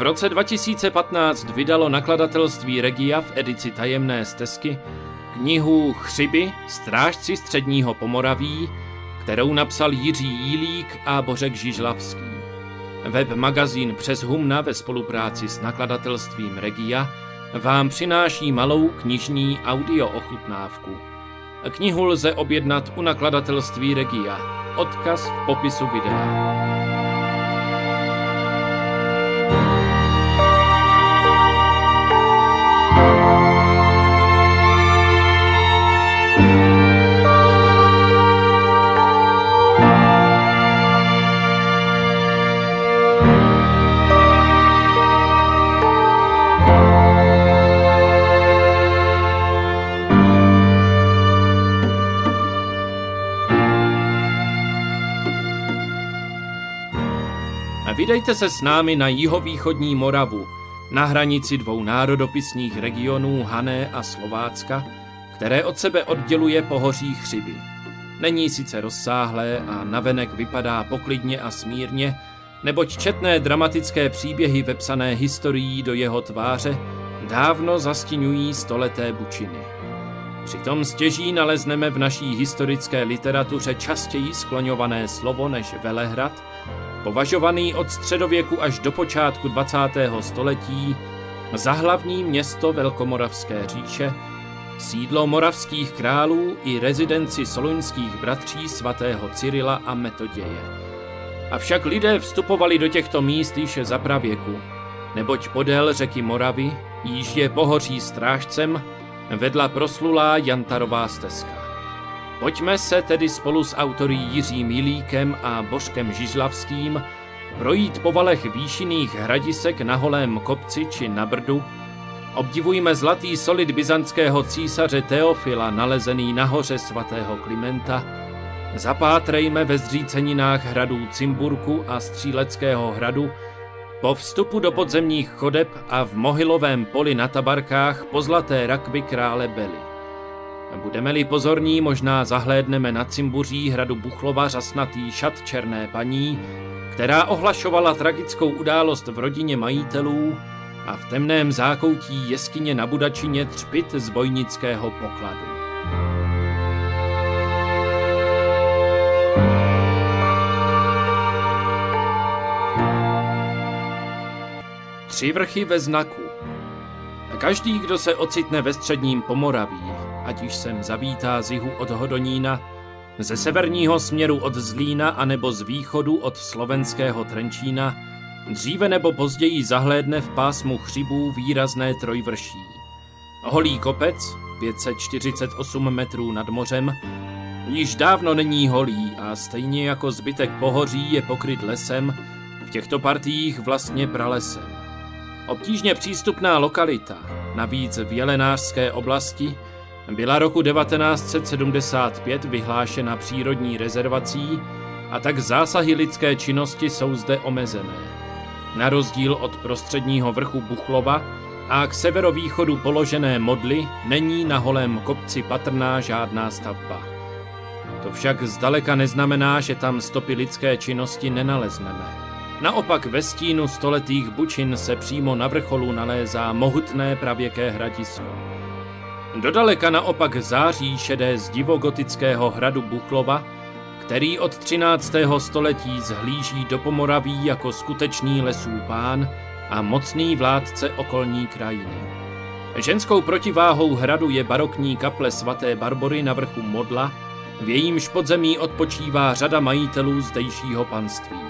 V roce 2015 vydalo nakladatelství Regia v edici Tajemné stezky knihu Chřiby, strážci středního Pomoraví, kterou napsal Jiří Jílík a Bořek Žižlavský. Web magazín Přes Humna ve spolupráci s nakladatelstvím Regia vám přináší malou knižní audio ochutnávku. Knihu lze objednat u nakladatelství Regia. Odkaz v popisu videa. Vydejte se s námi na jihovýchodní Moravu, na hranici dvou národopisných regionů Hané a Slovácka, které od sebe odděluje pohoří Chřiby. Není sice rozsáhlé a navenek vypadá poklidně a smírně, neboť četné dramatické příběhy vepsané historií do jeho tváře dávno zastiňují stoleté bučiny. Přitom stěží nalezneme v naší historické literatuře častěji skloňované slovo než Velehrad, považovaný od středověku až do počátku 20. století za hlavní město Velkomoravské říše, sídlo moravských králů i rezidenci soluňských bratří svatého Cyrila a Metoděje. Avšak lidé vstupovali do těchto míst již za pravěku, neboť podél řeky Moravy, již je pohoří strážcem, vedla proslulá Jantarová stezka. Pojďme se tedy spolu s autory Jiřím Milíkem a Božkem Žižlavským projít po valech výšinných hradisek na holém kopci či na brdu, obdivujme zlatý solid byzantského císaře Teofila nalezený na hoře svatého Klimenta, zapátrejme ve zříceninách hradů Cimburku a Stříleckého hradu, po vstupu do podzemních chodeb a v mohylovém poli na tabarkách po zlaté rakvy krále Bely. Budeme-li pozorní, možná zahlédneme na cimbuří hradu Buchlova řasnatý šat černé paní, která ohlašovala tragickou událost v rodině majitelů a v temném zákoutí jeskyně na Budačině třpit z bojnického pokladu. Tři vrchy ve znaku. Každý, kdo se ocitne ve středním Pomoraví, ať již sem zavítá z jihu od Hodonína, ze severního směru od Zlína anebo z východu od slovenského Trenčína, dříve nebo později zahlédne v pásmu chřibů výrazné trojvrší. Holý kopec, 548 metrů nad mořem, již dávno není holý a stejně jako zbytek pohoří je pokryt lesem, v těchto partiích vlastně pralesem. Obtížně přístupná lokalita, navíc v Jelenářské oblasti, byla roku 1975 vyhlášena přírodní rezervací a tak zásahy lidské činnosti jsou zde omezené. Na rozdíl od prostředního vrchu Buchlova a k severovýchodu položené modly není na holém kopci patrná žádná stavba. To však zdaleka neznamená, že tam stopy lidské činnosti nenalezneme. Naopak ve stínu stoletých bučin se přímo na vrcholu nalézá mohutné pravěké hradisko. Dodaleka naopak září šedé z divogotického hradu Buchlova, který od 13. století zhlíží do Pomoraví jako skutečný lesů pán a mocný vládce okolní krajiny. Ženskou protiváhou hradu je barokní kaple svaté Barbory na vrchu Modla, v jejímž podzemí odpočívá řada majitelů zdejšího panství.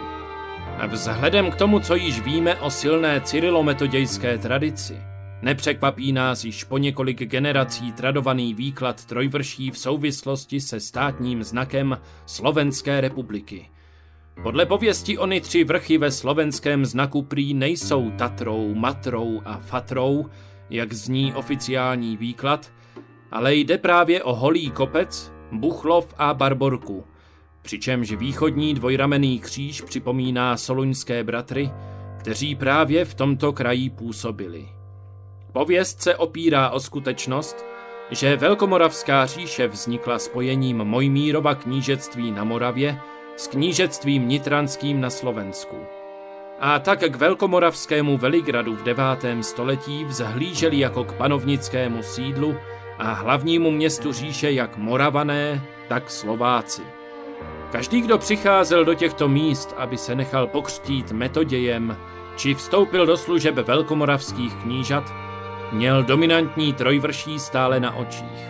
Vzhledem k tomu, co již víme o silné cyrilometodějské tradici, Nepřekvapí nás již po několik generací tradovaný výklad trojvrší v souvislosti se státním znakem Slovenské republiky. Podle pověsti ony tři vrchy ve slovenském znaku prý nejsou Tatrou, Matrou a Fatrou, jak zní oficiální výklad, ale jde právě o Holý kopec, Buchlov a Barborku, přičemž východní dvojramenný kříž připomíná soluňské bratry, kteří právě v tomto kraji působili. Pověst se opírá o skutečnost, že Velkomoravská říše vznikla spojením Mojmírova knížectví na Moravě s knížectvím nitranským na Slovensku. a tak k velkomoravskému Veligradu v 9. století vzhlíželi jako k panovnickému sídlu a hlavnímu městu říše jak Moravané, tak Slováci. Každý, kdo přicházel do těchto míst, aby se nechal pokřtít metodějem, či vstoupil do služeb velkomoravských knížat, měl dominantní trojvrší stále na očích.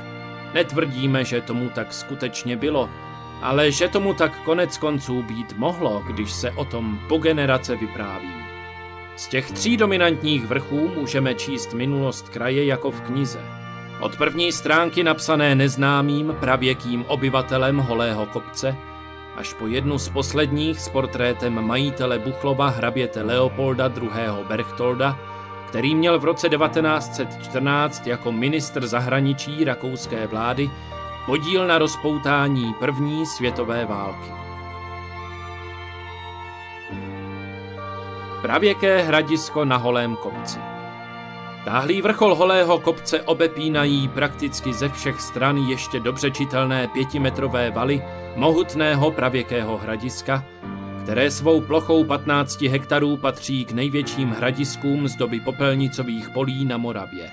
Netvrdíme, že tomu tak skutečně bylo, ale že tomu tak konec konců být mohlo, když se o tom po generace vypráví. Z těch tří dominantních vrchů můžeme číst minulost kraje jako v knize. Od první stránky napsané neznámým pravěkým obyvatelem Holého kopce až po jednu z posledních s portrétem majitele Buchlova hraběte Leopolda II. Berchtolda, který měl v roce 1914 jako ministr zahraničí rakouské vlády podíl na rozpoutání první světové války. Pravěké hradisko na holém kopci. Táhlý vrchol holého kopce obepínají prakticky ze všech stran ještě dobře čitelné pětimetrové valy mohutného pravěkého hradiska, které svou plochou 15 hektarů patří k největším hradiskům z doby popelnicových polí na Moravě.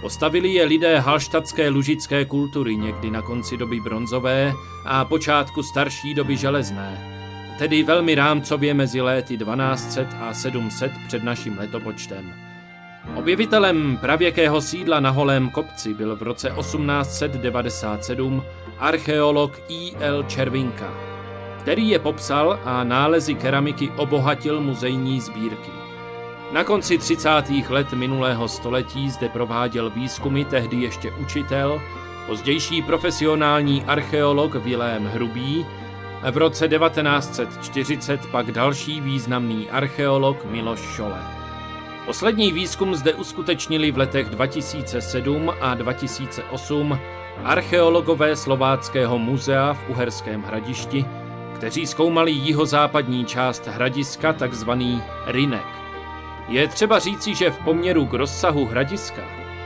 Postavili je lidé halštatské lužické kultury někdy na konci doby bronzové a počátku starší doby železné, tedy velmi rámcově mezi léty 1200 a 700 před naším letopočtem. Objevitelem pravěkého sídla na Holém kopci byl v roce 1897 archeolog I.L. Červinka, který je popsal a nálezy keramiky obohatil muzejní sbírky. Na konci 30. let minulého století zde prováděl výzkumy tehdy ještě učitel, pozdější profesionální archeolog Vilém Hrubý, v roce 1940 pak další významný archeolog Miloš Šole. Poslední výzkum zde uskutečnili v letech 2007 a 2008 archeologové Slováckého muzea v Uherském hradišti, kteří zkoumali jihozápadní část hradiska, takzvaný Rinek. Je třeba říci, že v poměru k rozsahu hradiska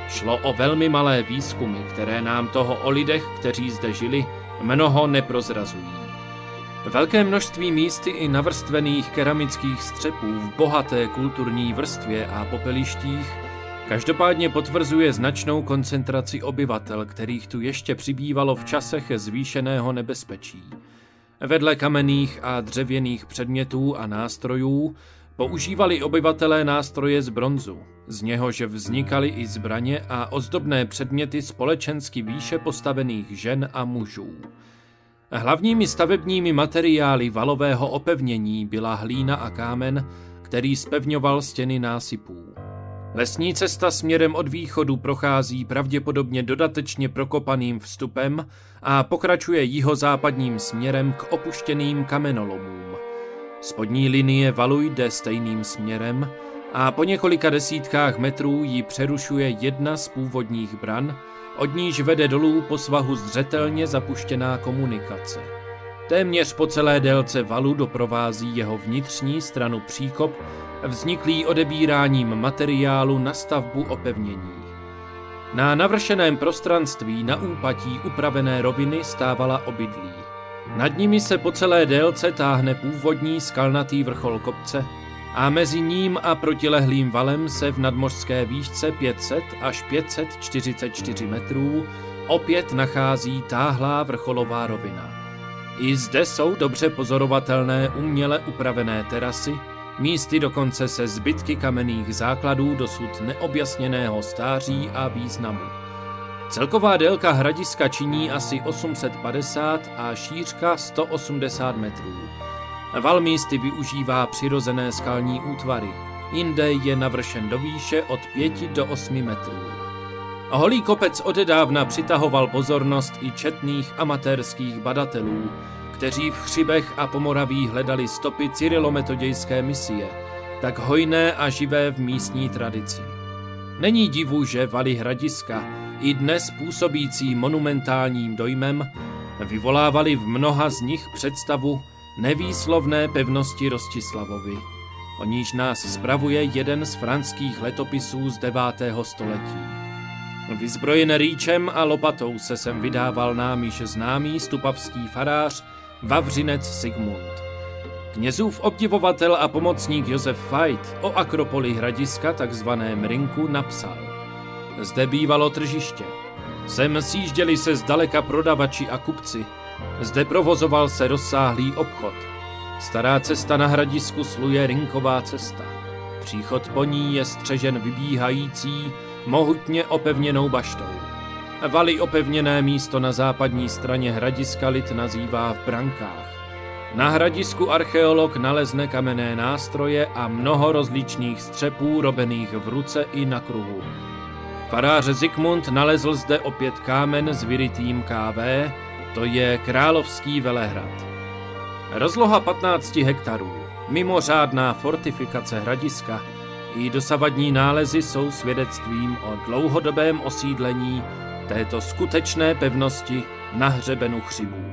šlo o velmi malé výzkumy, které nám toho o lidech, kteří zde žili, mnoho neprozrazují. Velké množství místy i navrstvených keramických střepů v bohaté kulturní vrstvě a popelištích každopádně potvrzuje značnou koncentraci obyvatel, kterých tu ještě přibývalo v časech zvýšeného nebezpečí. Vedle kamenných a dřevěných předmětů a nástrojů Používali obyvatelé nástroje z bronzu, z něhož vznikaly i zbraně a ozdobné předměty společensky výše postavených žen a mužů. Hlavními stavebními materiály valového opevnění byla hlína a kámen, který spevňoval stěny násypů. Lesní cesta směrem od východu prochází pravděpodobně dodatečně prokopaným vstupem a pokračuje jihozápadním směrem k opuštěným kamenolomům. Spodní linie valu jde stejným směrem a po několika desítkách metrů ji přerušuje jedna z původních bran, od níž vede dolů po svahu zřetelně zapuštěná komunikace. Téměř po celé délce valu doprovází jeho vnitřní stranu příkop, vzniklý odebíráním materiálu na stavbu opevnění. Na navršeném prostranství na úpatí upravené roviny stávala obydlí. Nad nimi se po celé délce táhne původní skalnatý vrchol kopce a mezi ním a protilehlým valem se v nadmořské výšce 500 až 544 metrů opět nachází táhlá vrcholová rovina. I zde jsou dobře pozorovatelné uměle upravené terasy, místy dokonce se zbytky kamenných základů dosud neobjasněného stáří a významu. Celková délka hradiska činí asi 850 a šířka 180 metrů. Val místy využívá přirozené skalní útvary, jinde je navršen do výše od 5 do 8 metrů. Holý kopec odedávna přitahoval pozornost i četných amatérských badatelů, kteří v Chřibech a Pomoraví hledali stopy cyrilometodějské misie, tak hojné a živé v místní tradici. Není divu, že valy hradiska, i dnes působící monumentálním dojmem, vyvolávali v mnoha z nich představu nevýslovné pevnosti Rostislavovi. O níž nás spravuje jeden z franských letopisů z 9. století. Vyzbrojen rýčem a lopatou se sem vydával námiž známý stupavský farář Vavřinec Sigmund. Knězův obdivovatel a pomocník Josef Fajt o Akropoli hradiska, takzvaném Rinku, napsal. Zde bývalo tržiště. Sem sjížděli se zdaleka prodavači a kupci. Zde provozoval se rozsáhlý obchod. Stará cesta na hradisku sluje Rinková cesta. Příchod po ní je střežen vybíhající, mohutně opevněnou baštou. Valy opevněné místo na západní straně hradiska lid nazývá v brankách. Na hradisku archeolog nalezne kamenné nástroje a mnoho rozličných střepů robených v ruce i na kruhu. Farář Zikmund nalezl zde opět kámen s vyrytým KV, to je Královský Velehrad. Rozloha 15 hektarů, mimořádná fortifikace hradiska i dosavadní nálezy jsou svědectvím o dlouhodobém osídlení této skutečné pevnosti na hřebenu chřibů.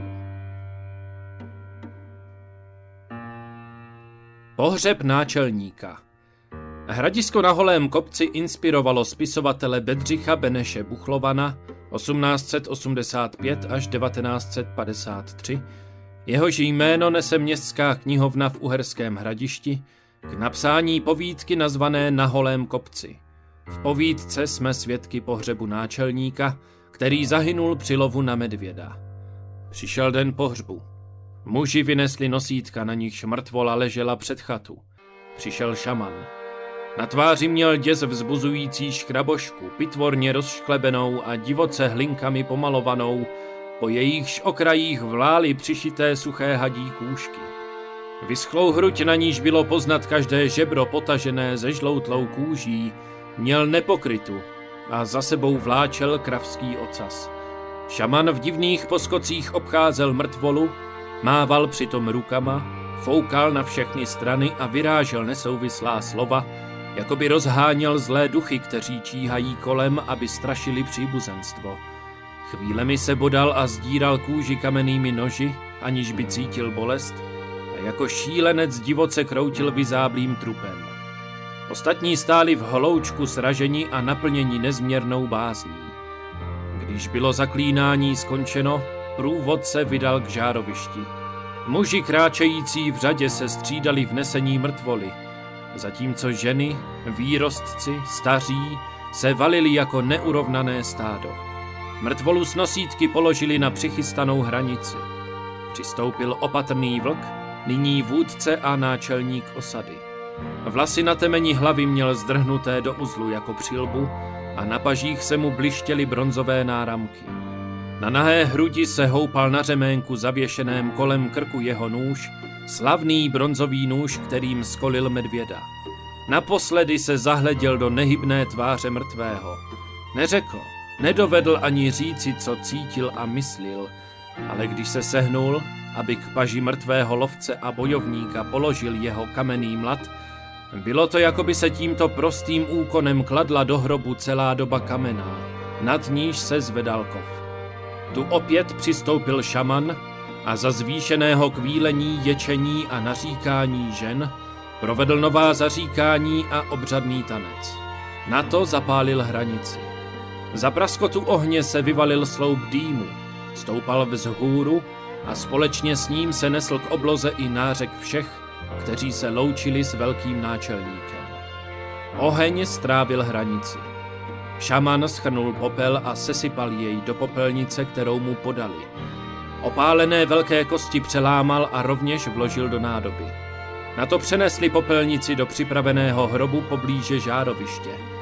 Pohřeb náčelníka Hradisko na holém kopci inspirovalo spisovatele Bedřicha Beneše Buchlovana 1885 až 1953, jehož jméno nese městská knihovna v Uherském hradišti, k napsání povídky nazvané Na holém kopci. V povídce jsme svědky pohřebu náčelníka, který zahynul při lovu na medvěda. Přišel den pohřbu. Muži vynesli nosítka, na nichž mrtvola ležela před chatu. Přišel šaman. Na tváři měl děs vzbuzující škrabošku, pitvorně rozšklebenou a divoce hlinkami pomalovanou, po jejichž okrajích vlály přišité suché hadí kůžky. Vyschlou hruď, na níž bylo poznat každé žebro potažené ze žloutlou kůží, měl nepokrytu a za sebou vláčel kravský ocas. Šaman v divných poskocích obcházel mrtvolu, mával přitom rukama, foukal na všechny strany a vyrážel nesouvislá slova, jako by rozháněl zlé duchy, kteří číhají kolem, aby strašili příbuzenstvo. Chvílemi se bodal a zdíral kůži kamennými noži, aniž by cítil bolest, a jako šílenec divoce kroutil vyzáblým trupem. Ostatní stáli v holoučku sražení a naplnění nezměrnou bázní. Když bylo zaklínání skončeno, průvodce vydal k žárovišti. Muži kráčející v řadě se střídali v nesení mrtvoly, zatímco ženy, výrostci, staří se valili jako neurovnané stádo. Mrtvolu s nosítky položili na přichystanou hranici. Přistoupil opatrný vlk, nyní vůdce a náčelník osady. Vlasy na temení hlavy měl zdrhnuté do uzlu jako přilbu a na pažích se mu blištěly bronzové náramky. Na nahé hrudi se houpal na řeménku zavěšeném kolem krku jeho nůž, slavný bronzový nůž, kterým skolil medvěda. Naposledy se zahleděl do nehybné tváře mrtvého. Neřekl, nedovedl ani říci, co cítil a myslil, ale když se sehnul, aby k paži mrtvého lovce a bojovníka položil jeho kamenný mlad, bylo to, jako by se tímto prostým úkonem kladla do hrobu celá doba kamená, nad níž se zvedal kov. Tu opět přistoupil šaman a za zvýšeného kvílení, ječení a naříkání žen provedl nová zaříkání a obřadný tanec. Na to zapálil hranici. Za praskotu ohně se vyvalil sloup dýmu, stoupal vzhůru a společně s ním se nesl k obloze i nářek všech, kteří se loučili s velkým náčelníkem. Oheň strávil hranici. Šaman schrnul popel a sesypal jej do popelnice, kterou mu podali. Opálené velké kosti přelámal a rovněž vložil do nádoby. Na to přenesli popelnici do připraveného hrobu poblíže žároviště.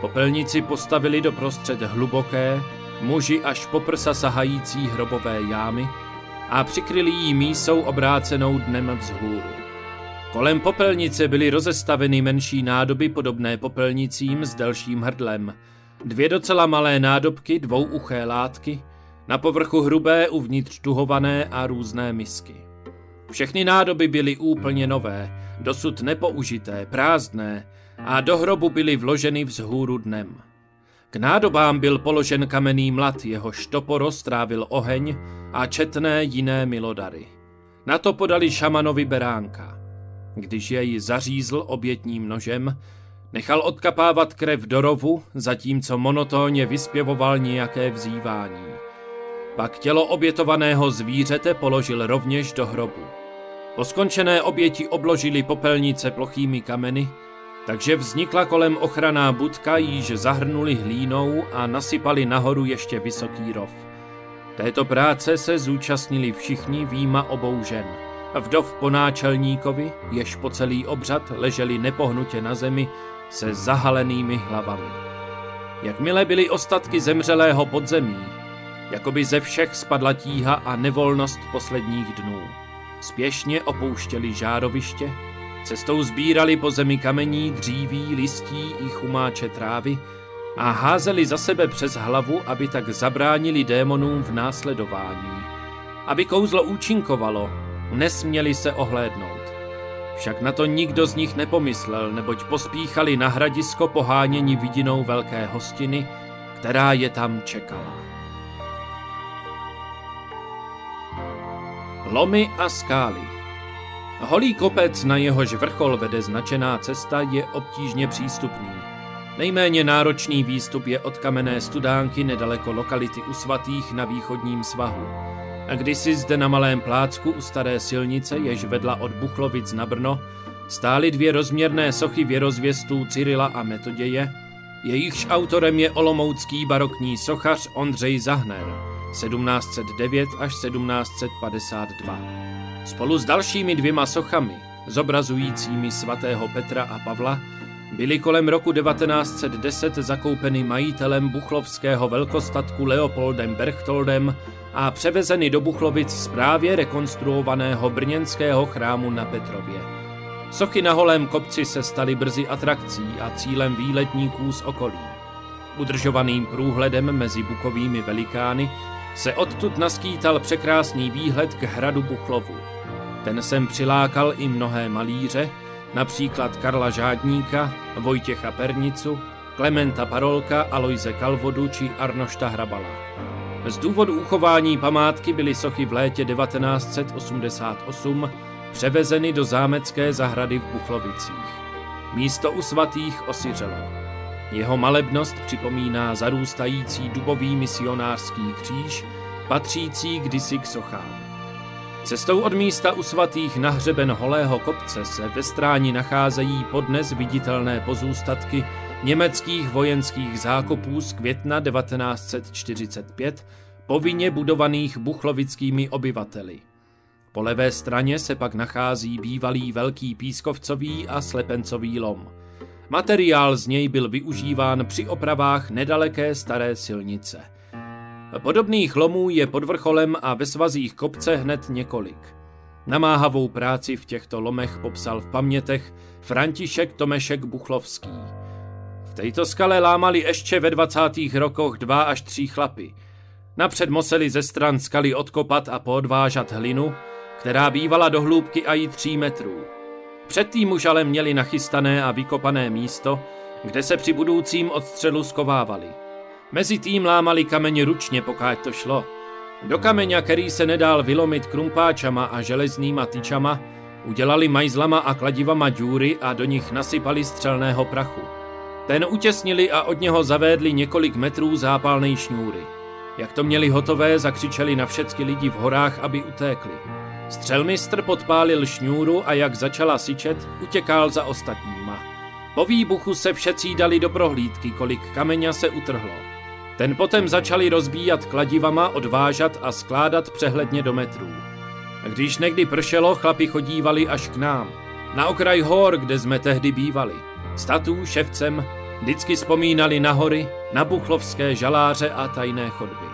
Popelnici postavili do prostřed hluboké, muži až po prsa sahající hrobové jámy a přikryli jí mísou obrácenou dnem vzhůru. Kolem popelnice byly rozestaveny menší nádoby podobné popelnicím s delším hrdlem. Dvě docela malé nádobky, dvouuché látky, na povrchu hrubé, uvnitř tuhované a různé misky. Všechny nádoby byly úplně nové, dosud nepoužité, prázdné a do hrobu byly vloženy vzhůru dnem. K nádobám byl položen kamenný mlad, jeho štoporo strávil oheň a četné jiné milodary. Na to podali šamanovi beránka. Když jej zařízl obětním nožem, nechal odkapávat krev do rovu, zatímco monotónně vyspěvoval nějaké vzývání. Pak tělo obětovaného zvířete položil rovněž do hrobu. Po skončené oběti obložili popelnice plochými kameny, takže vznikla kolem ochraná budka, již zahrnuli hlínou a nasypali nahoru ještě vysoký rov. Této práce se zúčastnili všichni výjima obou žen. Vdov po náčelníkovi, jež po celý obřad leželi nepohnutě na zemi se zahalenými hlavami. Jakmile byly ostatky zemřelého podzemí, jakoby ze všech spadla tíha a nevolnost posledních dnů. Spěšně opouštěli žároviště, cestou sbírali po zemi kamení, dříví, listí i chumáče trávy a házeli za sebe přes hlavu, aby tak zabránili démonům v následování. Aby kouzlo účinkovalo, nesměli se ohlédnout. Však na to nikdo z nich nepomyslel, neboť pospíchali na hradisko pohánění vidinou velké hostiny, která je tam čekala. Lomy a skály Holý kopec, na jehož vrchol vede značená cesta, je obtížně přístupný. Nejméně náročný výstup je od kamenné studánky nedaleko lokality u svatých na východním svahu. A kdysi zde na malém plácku u staré silnice, jež vedla od Buchlovic na Brno, stály dvě rozměrné sochy věrozvěstů Cyrila a Metoděje, jejichž autorem je olomoucký barokní sochař Ondřej Zahner 1709 až 1752. Spolu s dalšími dvěma sochami, zobrazujícími svatého Petra a Pavla, byly kolem roku 1910 zakoupeny majitelem buchlovského velkostatku Leopoldem Berchtoldem a převezeny do Buchlovic z právě rekonstruovaného brněnského chrámu na Petrově. Sochy na holém kopci se staly brzy atrakcí a cílem výletníků z okolí. Udržovaným průhledem mezi bukovými velikány se odtud naskýtal překrásný výhled k hradu Buchlovu. Ten sem přilákal i mnohé malíře, například Karla Žádníka, Vojtěcha Pernicu, Klementa Parolka, Aloise Kalvodu či Arnošta Hrabala. Z důvodu uchování památky byly sochy v létě 1988 převezeny do zámecké zahrady v Buchlovicích. Místo u svatých osiřelo. Jeho malebnost připomíná zarůstající dubový misionářský kříž, patřící kdysi k sochám. Cestou od místa u svatých na hřeben holého kopce se ve stráni nacházejí podnes viditelné pozůstatky německých vojenských zákopů z května 1945, povinně budovaných buchlovickými obyvateli. Po levé straně se pak nachází bývalý velký pískovcový a slepencový lom. Materiál z něj byl využíván při opravách nedaleké staré silnice – Podobných lomů je pod vrcholem a ve svazích kopce hned několik. Namáhavou práci v těchto lomech popsal v pamětech František Tomešek Buchlovský. V této skale lámali ještě ve 20. rokoch dva až tři chlapy. Napřed museli ze stran skaly odkopat a podvážat hlinu, která bývala do hloubky i tří metrů. Předtím už ale měli nachystané a vykopané místo, kde se při budoucím odstřelu skovávali. Mezi tým lámali kameň ručně, pokud to šlo. Do kameňa, který se nedál vylomit krumpáčama a železnýma tyčama, udělali majzlama a kladivama džůry a do nich nasypali střelného prachu. Ten utěsnili a od něho zavédli několik metrů zápalnej šňůry. Jak to měli hotové, zakřičeli na všecky lidi v horách, aby utékli. Střelmistr podpálil šňůru a jak začala syčet, utěkal za ostatníma. Po výbuchu se všetci dali do prohlídky, kolik kameňa se utrhlo. Ten potom začali rozbíjat kladivama, odvážat a skládat přehledně do metrů. A když někdy pršelo, chlapi chodívali až k nám. Na okraj hor, kde jsme tehdy bývali. Statů, ševcem, vždycky vzpomínali na hory, na buchlovské žaláře a tajné chodby.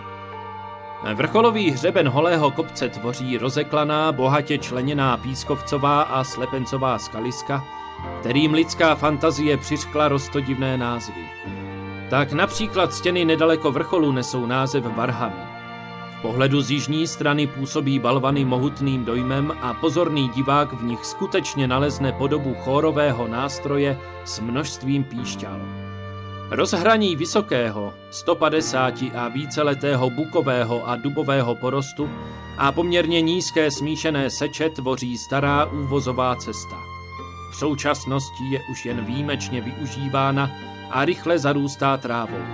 Vrcholový hřeben holého kopce tvoří rozeklaná, bohatě členěná pískovcová a slepencová skaliska, kterým lidská fantazie přiškla rostodivné názvy. Tak například stěny nedaleko vrcholu nesou název Varhany. V pohledu z jižní strany působí balvany mohutným dojmem a pozorný divák v nich skutečně nalezne podobu chórového nástroje s množstvím píšťal. Rozhraní vysokého, 150 a víceletého bukového a dubového porostu a poměrně nízké smíšené seče tvoří stará úvozová cesta. V současnosti je už jen výjimečně využívána a rychle zarůstá trávou.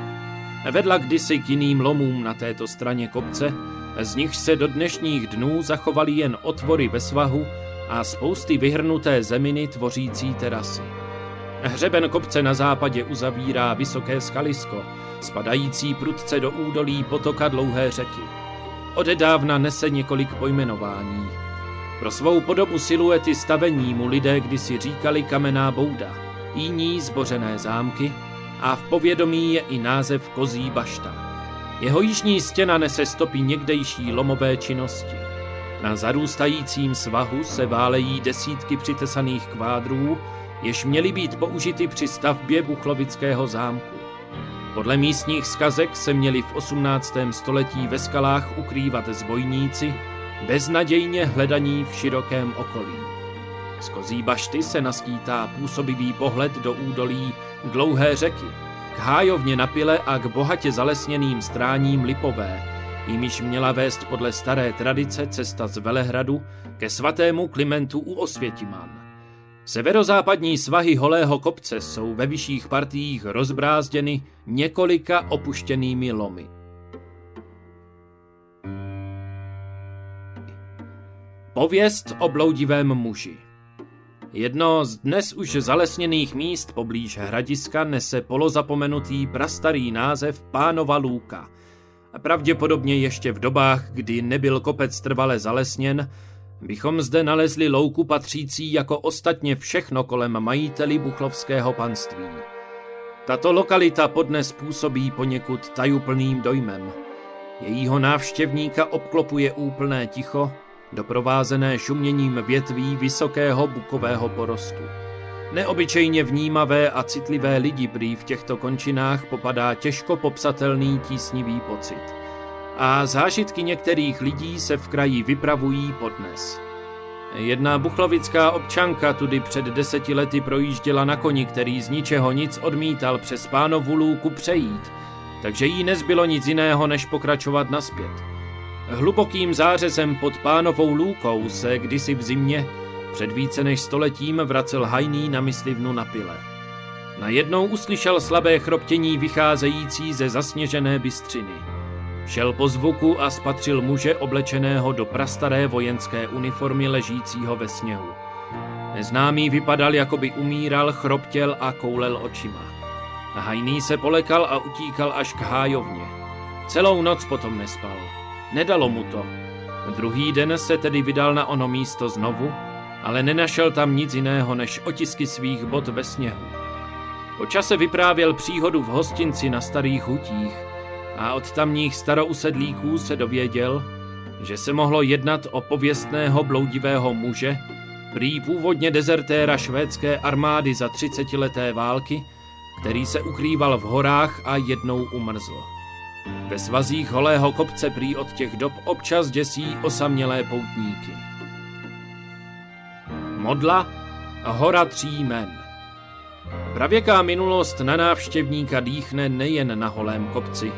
Vedla kdysi k jiným lomům na této straně kopce, z nich se do dnešních dnů zachovaly jen otvory ve svahu a spousty vyhrnuté zeminy tvořící terasy. Hřeben kopce na západě uzavírá vysoké skalisko, spadající prudce do údolí potoka dlouhé řeky. Odedávna nese několik pojmenování. Pro svou podobu siluety stavení mu lidé kdysi říkali kamenná bouda, jiní zbořené zámky a v povědomí je i název Kozí bašta. Jeho jižní stěna nese stopy někdejší lomové činnosti. Na zarůstajícím svahu se válejí desítky přitesaných kvádrů, jež měly být použity při stavbě Buchlovického zámku. Podle místních skazek se měli v 18. století ve skalách ukrývat zbojníci, beznadějně hledaní v širokém okolí. Z kozí bašty se naskýtá působivý pohled do údolí dlouhé řeky, k hájovně na pile a k bohatě zalesněným stráním Lipové, jimiž měla vést podle staré tradice cesta z Velehradu ke svatému Klimentu u Osvětiman. Severozápadní svahy holého kopce jsou ve vyšších partiích rozbrázděny několika opuštěnými lomy. Pověst o bloudivém muži Jedno z dnes už zalesněných míst poblíž hradiska nese polozapomenutý prastarý název Pánova Lůka. Pravděpodobně ještě v dobách, kdy nebyl kopec trvale zalesněn, bychom zde nalezli louku patřící jako ostatně všechno kolem majiteli buchlovského panství. Tato lokalita podnes působí poněkud tajuplným dojmem. Jejího návštěvníka obklopuje úplné ticho, doprovázené šuměním větví vysokého bukového porostu. Neobyčejně vnímavé a citlivé lidi prý v těchto končinách popadá těžko popsatelný tísnivý pocit a zážitky některých lidí se v kraji vypravují podnes. Jedna buchlovická občanka tudy před deseti lety projížděla na koni, který z ničeho nic odmítal přes pánovu lůku přejít, takže jí nezbylo nic jiného, než pokračovat naspět. Hlubokým zářezem pod pánovou lůkou se kdysi v zimě před více než stoletím vracel hajný na myslivnu na pile. Najednou uslyšel slabé chroptění vycházející ze zasněžené bystřiny. Šel po zvuku a spatřil muže oblečeného do prastaré vojenské uniformy ležícího ve sněhu. Neznámý vypadal, jako by umíral, chroptěl a koulel očima. Hajný se polekal a utíkal až k hájovně. Celou noc potom nespal. Nedalo mu to. Druhý den se tedy vydal na ono místo znovu, ale nenašel tam nic jiného než otisky svých bot ve sněhu. Po čase vyprávěl příhodu v hostinci na starých hutích, a od tamních starousedlíků se dověděl, že se mohlo jednat o pověstného bloudivého muže, prý původně dezertéra švédské armády za třicetileté války, který se ukrýval v horách a jednou umrzl. Ve svazích holého kopce prý od těch dob občas děsí osamělé poutníky. Modla a hora tří men. Pravěká minulost na návštěvníka dýchne nejen na holém kopci,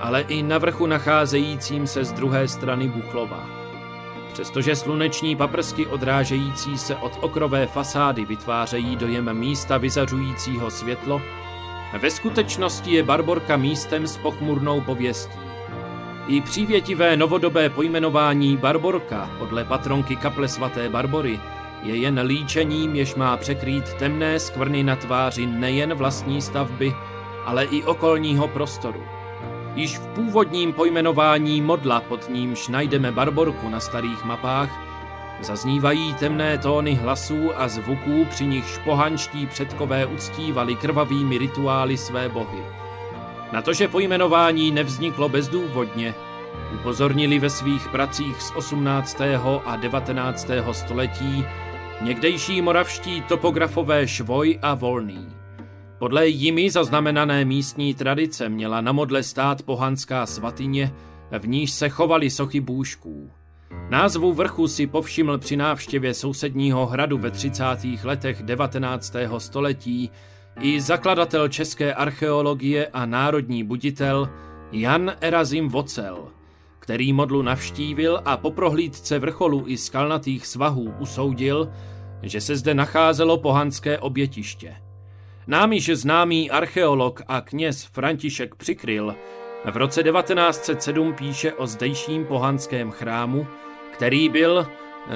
ale i na vrchu nacházejícím se z druhé strany Buchlova. Přestože sluneční paprsky odrážející se od okrové fasády vytvářejí dojem místa vyzařujícího světlo, ve skutečnosti je Barborka místem s pochmurnou pověstí. I přívětivé novodobé pojmenování Barborka podle patronky kaple svaté Barbory je jen líčením, jež má překrýt temné skvrny na tváři nejen vlastní stavby, ale i okolního prostoru. Již v původním pojmenování modla, pod nímž najdeme Barborku na starých mapách, zaznívají temné tóny hlasů a zvuků, při nichž pohanští předkové uctívali krvavými rituály své bohy. Na to, že pojmenování nevzniklo bezdůvodně, upozornili ve svých pracích z 18. a 19. století někdejší moravští topografové Švoj a Volný. Podle jimi zaznamenané místní tradice měla na modle stát pohanská svatyně, v níž se chovaly sochy bůžků. Názvu vrchu si povšiml při návštěvě sousedního hradu ve 30. letech 19. století i zakladatel české archeologie a národní buditel Jan Erazim Vocel, který modlu navštívil a po prohlídce vrcholu i skalnatých svahů usoudil, že se zde nacházelo pohanské obětiště. Nám již známý archeolog a kněz František Přikryl v roce 1907 píše o zdejším pohanském chrámu, který byl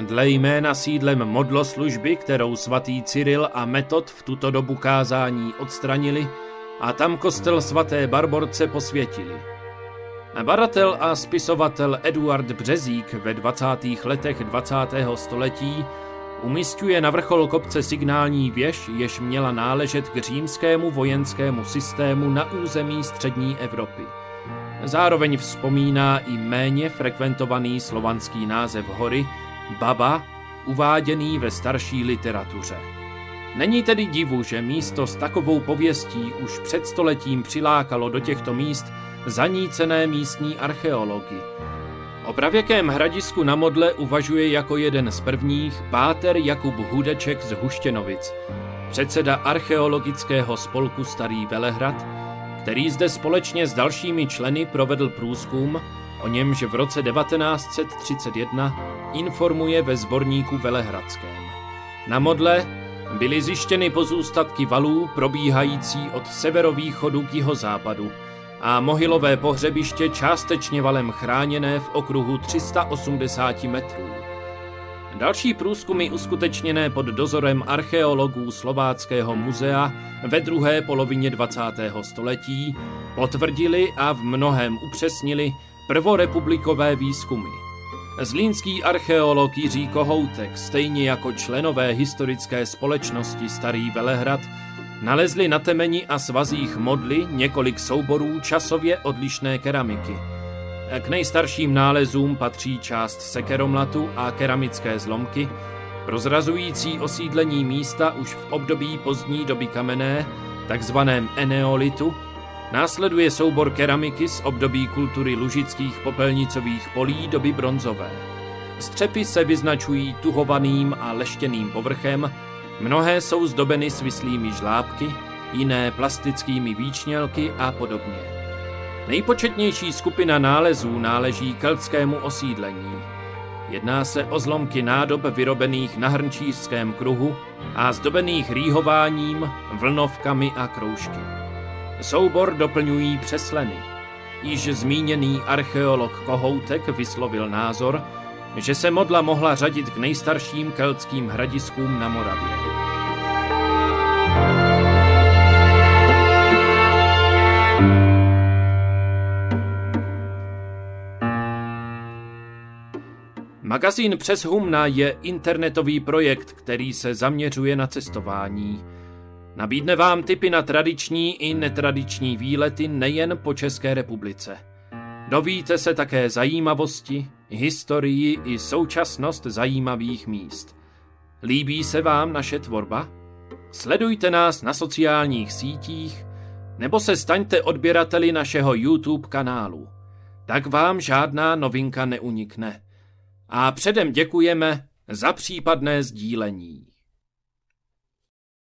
Dle jména sídlem modloslužby, kterou svatý Cyril a Metod v tuto dobu kázání odstranili, a tam kostel svaté Barborce posvětili. Baratel a spisovatel Eduard Březík ve 20. letech 20. století umistuje na vrchol kopce signální věž, jež měla náležet k římskému vojenskému systému na území střední Evropy. Zároveň vzpomíná i méně frekventovaný slovanský název hory Baba, uváděný ve starší literatuře. Není tedy divu, že místo s takovou pověstí už před stoletím přilákalo do těchto míst zanícené místní archeology. O pravěkém hradisku na Modle uvažuje jako jeden z prvních páter Jakub Hudeček z Huštěnovic, předseda archeologického spolku Starý Velehrad, který zde společně s dalšími členy provedl průzkum, o němž v roce 1931 informuje ve sborníku Velehradském. Na Modle byly zjištěny pozůstatky valů probíhající od severovýchodu k jihozápadu a mohylové pohřebiště částečně valem chráněné v okruhu 380 metrů. Další průzkumy uskutečněné pod dozorem archeologů Slováckého muzea ve druhé polovině 20. století potvrdili a v mnohem upřesnili prvorepublikové výzkumy. Zlínský archeolog Jiří Kohoutek, stejně jako členové historické společnosti Starý Velehrad, nalezli na temeni a svazích modly několik souborů časově odlišné keramiky. K nejstarším nálezům patří část sekeromlatu a keramické zlomky, prozrazující osídlení místa už v období pozdní doby kamenné, takzvaném eneolitu, Následuje soubor keramiky z období kultury lužických popelnicových polí doby bronzové. Střepy se vyznačují tuhovaným a leštěným povrchem, mnohé jsou zdobeny svislými žlábky, jiné plastickými výčnělky a podobně. Nejpočetnější skupina nálezů náleží keltskému osídlení. Jedná se o zlomky nádob vyrobených na hrnčířském kruhu a zdobených rýhováním, vlnovkami a kroužky. Soubor doplňují přesleny. Již zmíněný archeolog Kohoutek vyslovil názor, že se modla mohla řadit k nejstarším keltským hradiskům na Moravě. Magazín Přes Humna je internetový projekt, který se zaměřuje na cestování. Nabídne vám tipy na tradiční i netradiční výlety nejen po České republice. Dovíte se také zajímavosti, historii i současnost zajímavých míst. Líbí se vám naše tvorba? Sledujte nás na sociálních sítích nebo se staňte odběrateli našeho YouTube kanálu. Tak vám žádná novinka neunikne. A předem děkujeme za případné sdílení.